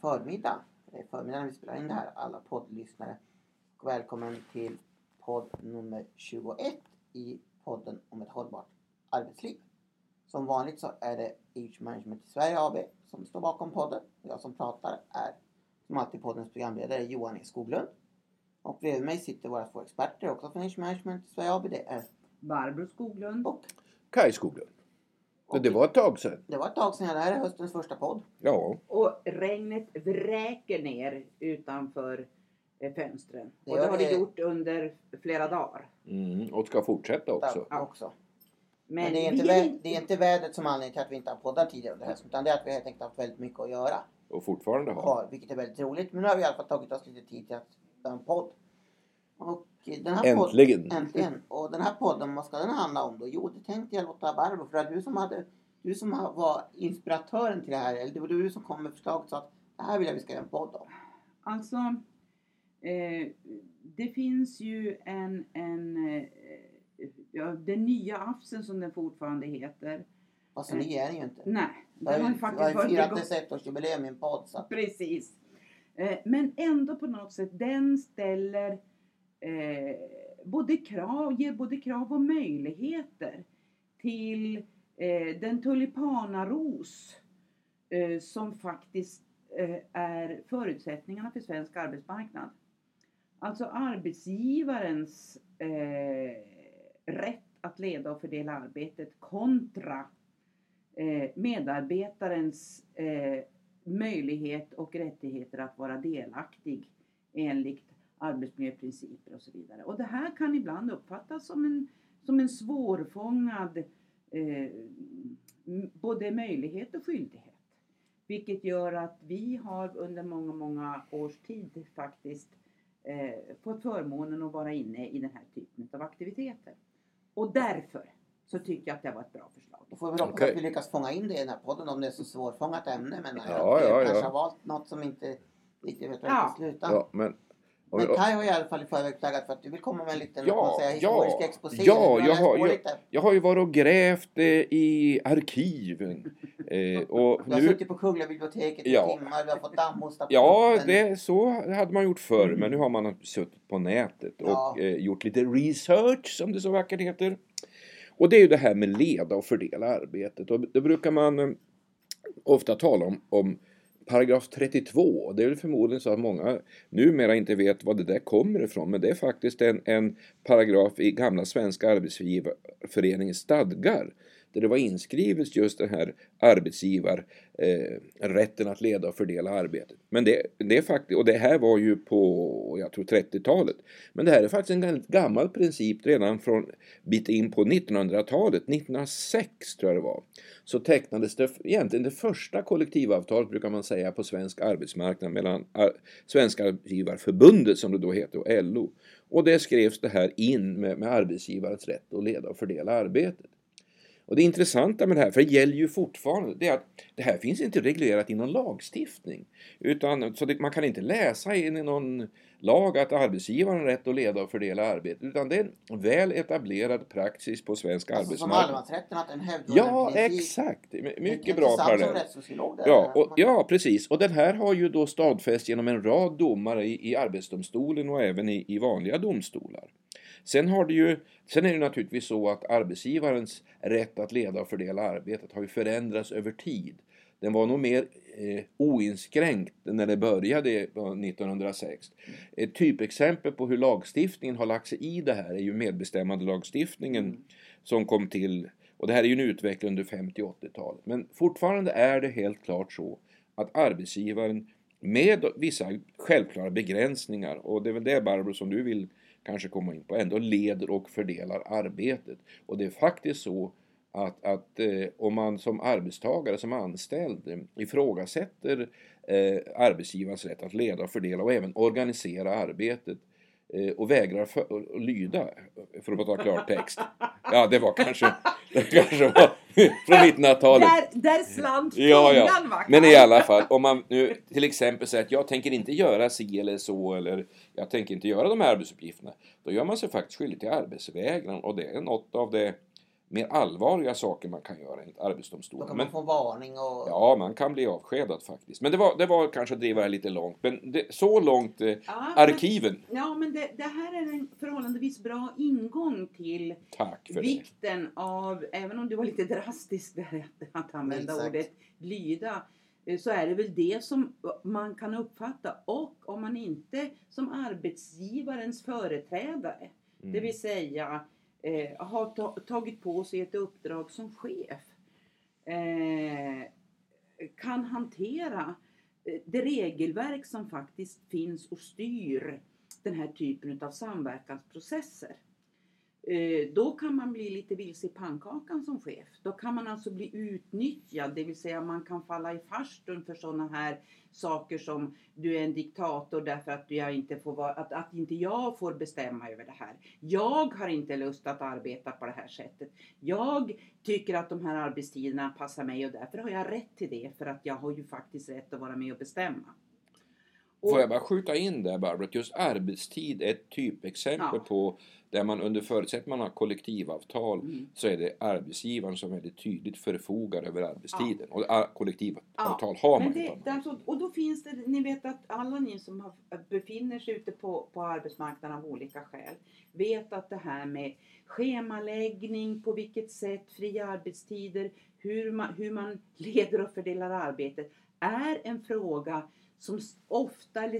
förmiddag. Det är förmiddag när vi spelar in det här, alla poddlyssnare. Och välkommen till podd nummer 21 i podden om ett hållbart arbetsliv. Som vanligt så är det Age Management i Sverige AB som står bakom podden. Jag som pratar är som alltid poddens programledare Johan E Skoglund. Och bredvid mig sitter våra två experter också från Age Management i Sverige AB. Det är Barbro Skoglund. och, Kaj Skoglund. Och Men det var ett tag sedan. det var ett tag sedan. Det här är höstens första podd. Ja. Och regnet vräker ner utanför eh, fönstren. Det Och det har det gjort under flera dagar. Mm, och ska fortsätta också. Där också. Men, Men det är, vi inte är vä- det är inte vädret som anledning till att vi inte har poddat tidigare under hösten. Utan det är att vi helt enkelt haft väldigt mycket att göra. Och fortfarande har. har, vilket är väldigt roligt. Men nu har vi i alla fall tagit oss lite tid till att göra en podd. Och den här Äntligen. Podd, äntligen. Och den här podden, vad ska den handla om då? Jo, det tänkte jag låta Barbro. För att du som hade du som var inspiratören till det här. Eller det var du som kom med förslaget. Så att det här vill jag vi ska göra en podd om. Alltså, eh, det finns ju en, en eh, ja, den nya AFSen som den fortfarande heter. Fast så ny är den ju inte. Nej, Jag den har ju faktiskt har ju firat dess ettårsjubileum i en podd. Så Precis. Eh, Men ändå på något sätt, den ställer eh, både krav, ger både krav och möjligheter till eh, den tulipanaros eh, som faktiskt eh, är förutsättningarna för svensk arbetsmarknad. Alltså arbetsgivarens eh, rätt att leda och fördela arbetet kontra eh, medarbetarens eh, möjlighet och rättigheter att vara delaktig enligt arbetsmiljöprinciper och så vidare. Och det här kan ibland uppfattas som en, som en svårfångad eh, både möjlighet och skyldighet. Vilket gör att vi har under många, många års tid faktiskt eh, fått förmånen att vara inne i den här typen av aktiviteter. Och därför så tycker jag att det var ett bra förslag. Då får vi hoppas Okej. att vi lyckas fånga in det i den här podden om det är så svårfångat ämne. Men Ja, jag ja, kanske ja. har valt något som inte riktigt vet var Ja. det ska sluta. Ja, men... Men Kaj har i alla fall i förväg flaggat för att du vill komma med en liten Ja, ja, historisk exposé. ja, jag har- jag-. Jag har ju varit och grävt eh, i arkiven. Eh, och Du har nu... suttit på Kungliga biblioteket i Ja. timmar, du har fått dammhosta på Ja, det, så hade man gjort förr. Men nu har man suttit på nätet och Ja. eh, gjort lite research, som det så vackert heter. Och det är ju det här med leda och fördela arbetet. Och då brukar man eh, ofta tala om, om paragraf 32. Det är väl förmodligen så att många numera inte vet vad det där kommer ifrån. Men det är faktiskt en, en paragraf i gamla Svenska Arbetsgivareföreningens stadgar. Där det var inskrivet just den här arbetsgivarrätten eh, att leda och fördela arbetet. Men det, det är faktiskt, och det här var ju på, jag tror 30-talet. Men det här är faktiskt en gammal princip redan från bit in på 1900-talet. 1906 tror jag det var. Så tecknades det egentligen det första kollektivavtalet brukar man säga på svensk arbetsmarknad mellan ar- Svenska Arbetsgivarförbundet som det då heter och LO. Och det skrevs det här in med, med arbetsgivarens rätt att leda och fördela arbetet. Och det intressanta med det här, för det gäller ju fortfarande, det är att det här finns inte reglerat i någon lagstiftning. Utan, så det, man kan inte läsa in i någon lag att arbetsgivaren har rätt att leda och fördela arbetet. Utan det är en väl etablerad praxis på svensk Alltså som arbetsmarknad. allemansrätten, att en hävdvunnen Ja, exakt. Mycket bra som parallell. Ja, och, ja, precis. Och den här har ju då stadfäst genom en rad domar i, i Arbetsdomstolen och även i, i vanliga domstolar. Sen, har det ju, sen är det naturligtvis så att arbetsgivarens rätt att leda och fördela arbetet har ju förändrats över tid. Den var nog mer eh, oinskränkt när det började eh, 1906. Ett typexempel på hur lagstiftningen har lagt sig i det här är ju medbestämmandelagstiftningen som kom till och det här är ju en utveckling under 50 och 80-talet. Men fortfarande är det helt klart så att arbetsgivaren med vissa självklara begränsningar och det är väl det Barbro som du vill kanske komma in på ändå leder och fördelar arbetet. Och det är faktiskt så att, att eh, om man som arbetstagare, som anställd eh, ifrågasätter eh, arbetsgivarens rätt att leda och fördela och även organisera arbetet och vägrar för, att lyda, för att ta klartext. Ja, det var kanske, det kanske var från 1900-talet. Där, där slant Ja, ja. Men i alla fall, om man nu till exempel säger att jag tänker inte göra si eller så eller jag tänker inte göra de här arbetsuppgifterna. Då gör man sig faktiskt skyldig till arbetsvägran och det är något av det mer allvarliga saker man kan göra enligt Då Arbetsdomstolen. kan Men, man få varning och... ja, man kan bli avskedad faktiskt. Men det var, det var kanske att driva det lite långt. Men det, så långt eh, Ja, men, arkiven. ja, men det, det här är en förhållandevis bra ingång till Tack för det. vikten av, även om du var lite drastisk där att, använda Exakt. ordet lyda, eh, så är det väl det som man kan uppfatta. Och om man inte som arbetsgivarens företrädare, Mm. det vill säga eh, har ta, tagit på sig ett uppdrag som chef, eh, kan hantera eh, det regelverk som faktiskt finns och styr den här typen av samverkansprocesser. Eh, då kan man bli lite vilse i pannkakan som chef. Då kan man alltså bli utnyttjad, det vill säga man kan falla i farstun för sådana här saker som du är en diktator därför att, jag inte får vara, att, att inte jag får bestämma över det här. Jag har inte lust att arbeta på det här sättet. Jag tycker att de här arbetstiderna passar mig och därför har jag rätt till det för att jag har ju faktiskt rätt att vara med och bestämma. Och- Får jag bara skjuta in där Barbro, att just arbetstid är ett typexempel Ja. på där man under förutsättning man har kollektivavtal Mm. så är det arbetsgivaren som väldigt tydligt förfogar över arbetstiden. Och ah, kollektivavtal Ja, har man Men inte. det, alltså, och då finns det, ni vet att alla ni som har, befinner sig ute på, på arbetsmarknaden av olika skäl vet att det här med schemaläggning, på vilket sätt, fria arbetstider, hur man, hur man leder och fördelar arbetet är en fråga som ofta är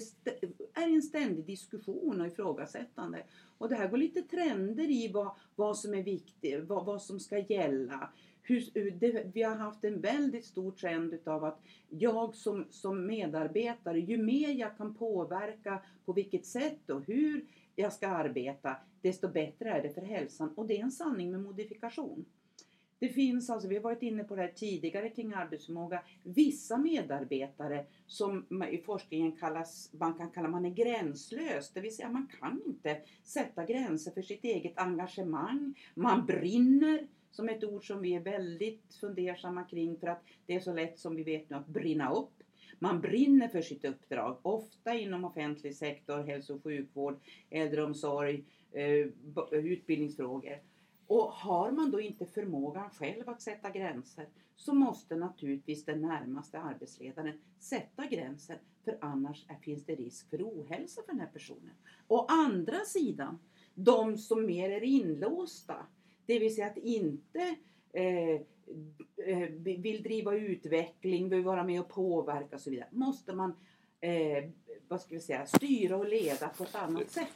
i en ständig diskussion och ifrågasättande. Och det här går lite trender i vad, vad som är viktigt, vad, vad som ska gälla. Hur, hur det, vi har haft en väldigt stor trend utav att jag som, som medarbetare, ju mer jag kan påverka på vilket sätt och hur jag ska arbeta, desto bättre är det för hälsan. Och det är en sanning med modifikation. Det finns alltså, vi har varit inne på det här tidigare kring arbetsförmåga, vissa medarbetare som i forskningen kallas, man kan kalla man är gränslös. Det vill säga man kan inte sätta gränser för sitt eget engagemang. Man brinner, som ett ord som vi är väldigt fundersamma kring för att det är så lätt som vi vet nu att brinna upp. Man brinner för sitt uppdrag, ofta inom offentlig sektor, hälso och sjukvård, äldreomsorg, eh, utbildningsfrågor. Och har man då inte förmågan själv att sätta gränser så måste naturligtvis den närmaste arbetsledaren sätta gränser för annars finns det risk för ohälsa för den här personen. Å andra sidan, de som mer är inlåsta, det vill säga att inte eh, eh, vill driva utveckling, vill vara med och påverka och så vidare, måste man eh, vad ska vi säga, styra och leda på ett annat sätt.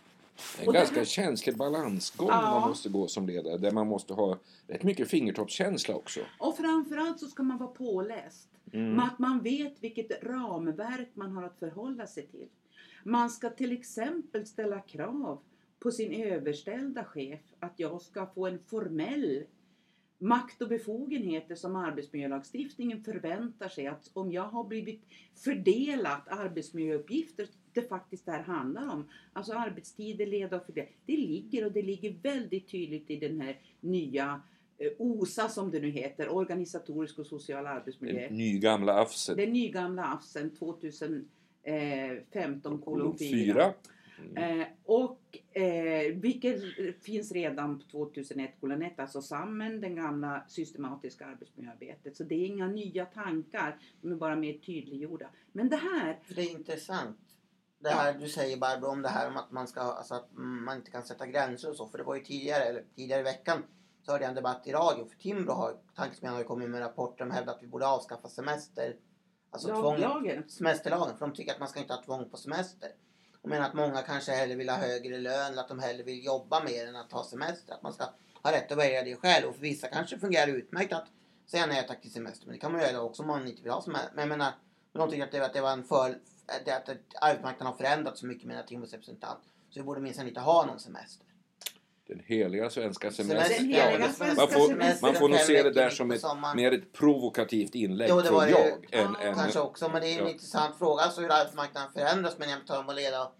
En Och ganska här- känslig balansgång Ja. man måste gå som ledare. Där man måste ha rätt mycket fingertoppskänsla också. Och framförallt så ska man vara påläst. Mm. Att man vet vilket ramverk man har att förhålla sig till. Man ska till exempel ställa krav på sin överställda chef att jag ska få en formell makt och befogenheter som arbetsmiljölagstiftningen förväntar sig att om jag har blivit fördelat arbetsmiljöuppgifter det faktiskt det här handlar om. Alltså arbetstider, leda och fördela. Det ligger och det ligger väldigt tydligt i den här nya eh, OSA som det nu heter, organisatorisk och social arbetsmiljö. Den nygamla AFSET. Den nygamla AFSen 2015 kolon 4. Fyra. Eh, och eh, vilket finns redan på 2001 kolon 1, alltså SAMMEN, den gamla systematiska arbetsmiljöarbetet. Så det är inga nya tankar, de är bara mer tydliggjorda. Men det här, För det är intressant. Det här du säger Barbro om det här om att man ska, alltså att man inte kan sätta gränser och så. För det var ju tidigare, eller tidigare i veckan så hörde jag en debatt i radio. För Timbro har, tankesmedjan har ju kommit med rapporter som hävdar att vi borde avskaffa semester. Alltså tvång, lagen, semesterlagen. För de tycker att man ska inte ha tvång på semester. Och menar att många kanske hellre vill ha högre lön eller att de hellre vill jobba mer än att ha semester. Att man ska ha rätt att välja det själv. Och för vissa kanske det fungerar utmärkt att säga nej tack till semester. Men det kan man göra också om man inte vill ha semester. Men jag menar, men de tycker att det, att det var en för... Att, att, att arbetsmarknaden har förändrats så mycket med Timbros representant. Så vi borde minsann inte ha någon semester. Den heliga svenska Semester, semestern. Den heliga ja, Man får, man får nog se det där som ett, mer ett provokativt inlägg, Jo, det tror var det jag. Än, Ja, än, Kanske också, men det är en Ja. intressant fråga. Alltså hur arbetsmarknaden förändras. Men jag om att leda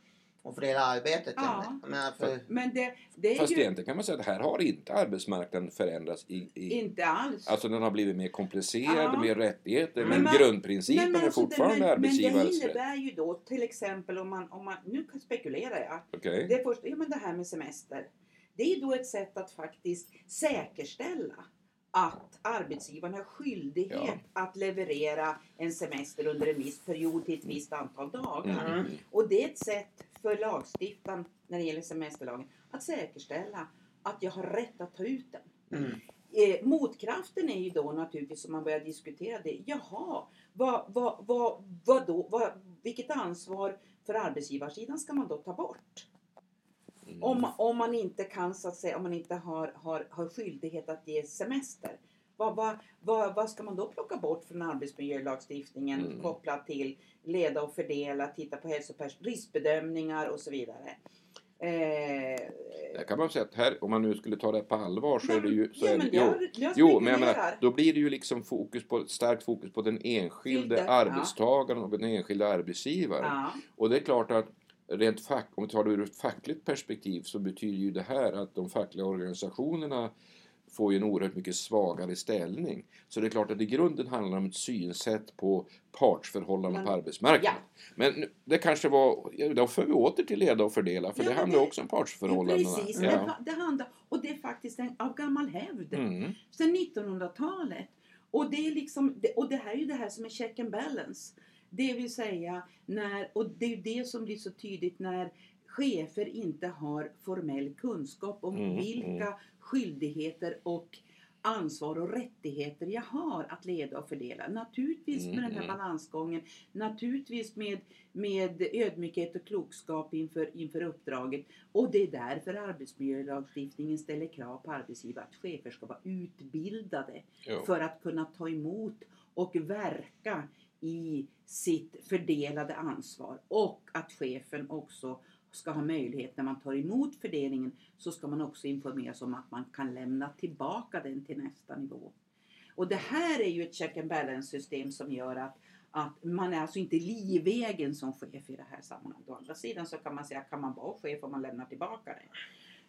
och fördela arbetet. Ja. Menar, för, men det, det är Fast ju egentligen kan man säga att här har inte arbetsmarknaden förändrats i, i inte alls. Alltså den har blivit mer komplicerad, Ja. mer rättigheter, Men men, man- grundprincipen är alltså, fortfarande det, men, men det innebär ju då till exempel om man, om man nu spekulerar jag. Okej? Det, är först, ja, men det här med semester. Det är då ett sätt att faktiskt säkerställa att arbetsgivaren har skyldighet Ja. att leverera en semester under en viss period till ett visst antal dagar. Mm. Och det är ett sätt för lagstiftaren när det gäller semesterlagen att säkerställa att jag har rätt att ta ut den. Mm. Eh, motkraften är ju då naturligtvis om man börjar diskutera det. Jaha, vad, vad, vad, vad då, vad, vilket ansvar för arbetsgivarsidan ska man då ta bort? Mm. Om, om man inte kan så att säga, om man inte har, har, har skyldighet att ge semester. Vad, vad, vad, vad ska man då plocka bort från arbetsmiljölagstiftningen Mm. kopplat till leda och fördela, titta på riskbedömningar och så vidare. Eh, Där kan man säga att här, om man nu skulle ta det på allvar så är det ju... Så ja, är det, jag, jo, jag jo, men jag menar, då blir det ju liksom fokus på, starkt fokus på den enskilde Skilde, ja. arbetstagaren och den enskilde arbetsgivaren. Ja. Och det är klart att rent fack, om vi tar det ur ett fackligt perspektiv så betyder ju det här att de fackliga organisationerna får ju en oerhört mycket svagare ställning. Så det är klart att i grunden handlar det om ett synsätt på partsförhållanden Men- på arbetsmarknaden. Men nu- det kanske var, ja, då för vi åter till leda och fördela för Ja, det men handlar det- också om partsförhållandena. Precis, det, Ja. ha- det handlar, och det är faktiskt en, av gammal hävd. Mm. Sedan 1900-talet. Och det, är liksom, det- och det här är ju det här som är check and balance. Det vill säga, när, och det är ju det som blir så tydligt när chefer inte har formell kunskap om Mm, vilka skyldigheter och ansvar och rättigheter jag har att leda och fördela. Naturligtvis med Mm, den här mm. balansgången, naturligtvis med, med ödmjukhet och klokskap inför, inför uppdraget. Och det är därför arbetsmiljölagstiftningen ställer krav på arbetsgivare att chefer ska vara utbildade Ja. för att kunna ta emot och verka i sitt fördelade ansvar. Och att chefen också ska ha möjlighet när man tar emot fördelningen så ska man också informeras om att man kan lämna tillbaka den till nästa nivå. Och det här är ju ett check and balance system som gör att, att man är alltså inte livegen som chef i det här sammanhanget. Å andra sidan så kan man säga kan man vara chef om man lämnar tillbaka det.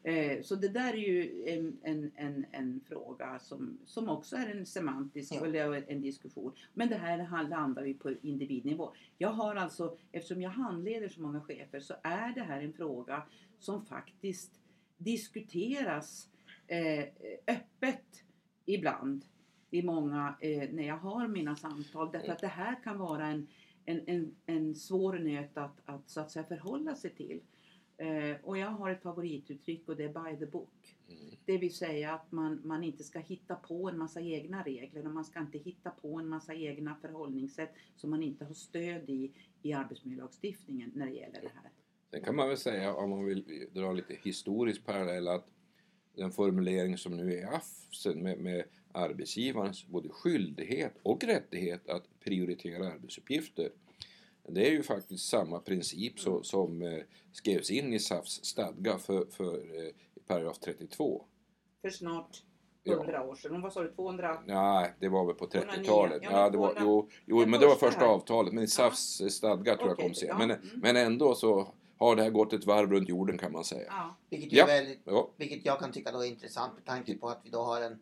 Eh, Så det där är ju en, en, en, en fråga som, som också är en semantisk Ja. eller en diskussion. Men det här landar vi på individnivå. Jag har alltså, eftersom jag handleder så många chefer så är det här en fråga som faktiskt diskuteras eh, öppet ibland i många, eh, när jag har mina samtal. Därför att det här kan vara en, en, en, en svår nöt att, att så att säga förhålla sig till. Eh, och jag har ett favorituttryck och det är by the book. Mm. Det vill säga att man, man inte ska hitta på en massa egna regler och man ska inte hitta på en massa egna förhållningssätt som man inte har stöd i i arbetsmiljölagstiftningen när det gäller det här. Sen kan man väl säga, om man vill dra lite historisk parallell, att den formulering som nu är AFSen med, med arbetsgivarens både skyldighet och rättighet att prioritera arbetsuppgifter. Det är ju faktiskt samma princip så, som eh, skrevs in i SAFs stadga för, för eh, paragraf 32. För snart Ja. 100 år sedan. Vad sa du? 200? Nej, det var väl på 209. 30-talet. Ja, Ja, men det var, 200. jo, jo men det var första avtalet. Men i SAFs stadga tror jag kom sen. ja, Men, mm. men ändå så har det här gått ett varv runt jorden kan man säga. Ja. Vilket, ju Ja. väldigt, Ja. vilket jag kan tycka då är intressant med tanke på att vi då har en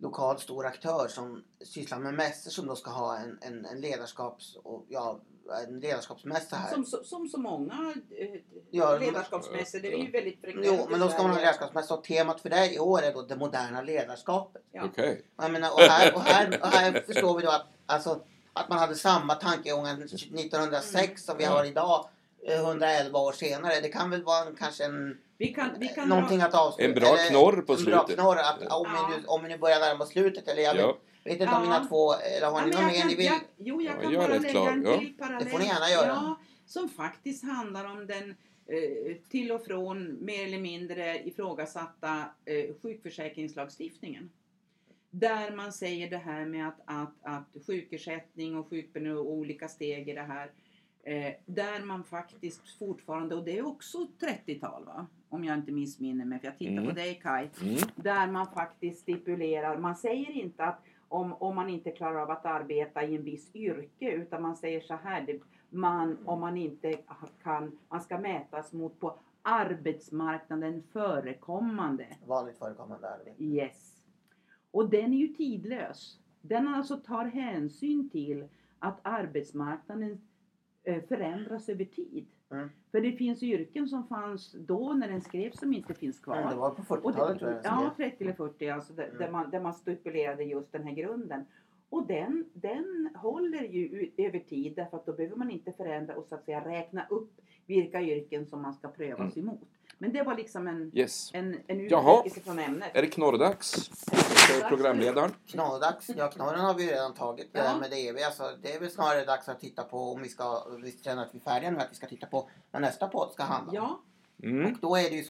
lokal stor aktör som sysslar med mässor som då ska ha en, en, en ledarskaps och, ja, en ledarskapsmässa här. Som, så- som så många eh, Ja, ledarskapsmässor. Det är ju väldigt frekvent Jo, men då ska man ha Sverige. ledarskapsmässa och temat för det i år är då det moderna ledarskapet. Ja. Okej. Jag menar, och, här, och, här, och här förstår vi då att, alltså, att man hade samma tankegångar 1906 som vi Ja. har idag. Eh, 111 år senare. Det kan väl vara en, kanske en, Vi kan, vi kan någonting dra, att avsluta. En bra knorr på en bra slutet. knorr att, Ja. om, vi nu, om vi nu börjar närma oss slutet. Eller jag vet, Ja. vet inte om Ja. mina två... Eller har Ja, ni något jag mer ni vill? jag- Jo, jag Ja, kan bara lägga klar, en ja. till parallell. Det får ni gärna göra. Ja, som faktiskt handlar om den eh, till och från mer eller mindre ifrågasatta eh, sjukförsäkringslagstiftningen. Där man säger det här med att, att, att sjukersättning och sjukpenning och olika steg i det här. Eh, där man faktiskt fortfarande, och det är också 30-tal va? Om jag inte missminner mig, för jag tittar Mm. på dig Kai Mm. där man faktiskt stipulerar, man säger inte att om, om man inte klarar av att arbeta i en viss yrke utan man säger så här, det, man, om man inte kan, man ska mätas mot på arbetsmarknaden förekommande. Vanligt förekommande arbete. Yes. Och den är ju tidlös. Den alltså tar hänsyn till att arbetsmarknaden förändras över tid. Mm. För det finns yrken som fanns då när den skrevs som inte finns kvar. Mm, det var på Och 40-talet det, tror jag. ja, 30 eller 40 alltså, där, Mm. där, man, där man stipulerade just den här grunden. Och den, den håller ju över tid därför att då behöver man inte förändra och så att säga räkna upp vilka yrken som man ska prövas Mm. emot. Men det var liksom en, Yes. en, en utvikelse från ämnet. Är det knorrdags? För programledaren. Knorrdags, ja knorren har vi redan tagit. Det Ja. med det eviga. Så det är väl snarare dags att titta på om vi ska, vi känner att vi är färdiga nu, att vi ska titta på vad nästa podd ska handla om. Ja, Mm. Och då är det ju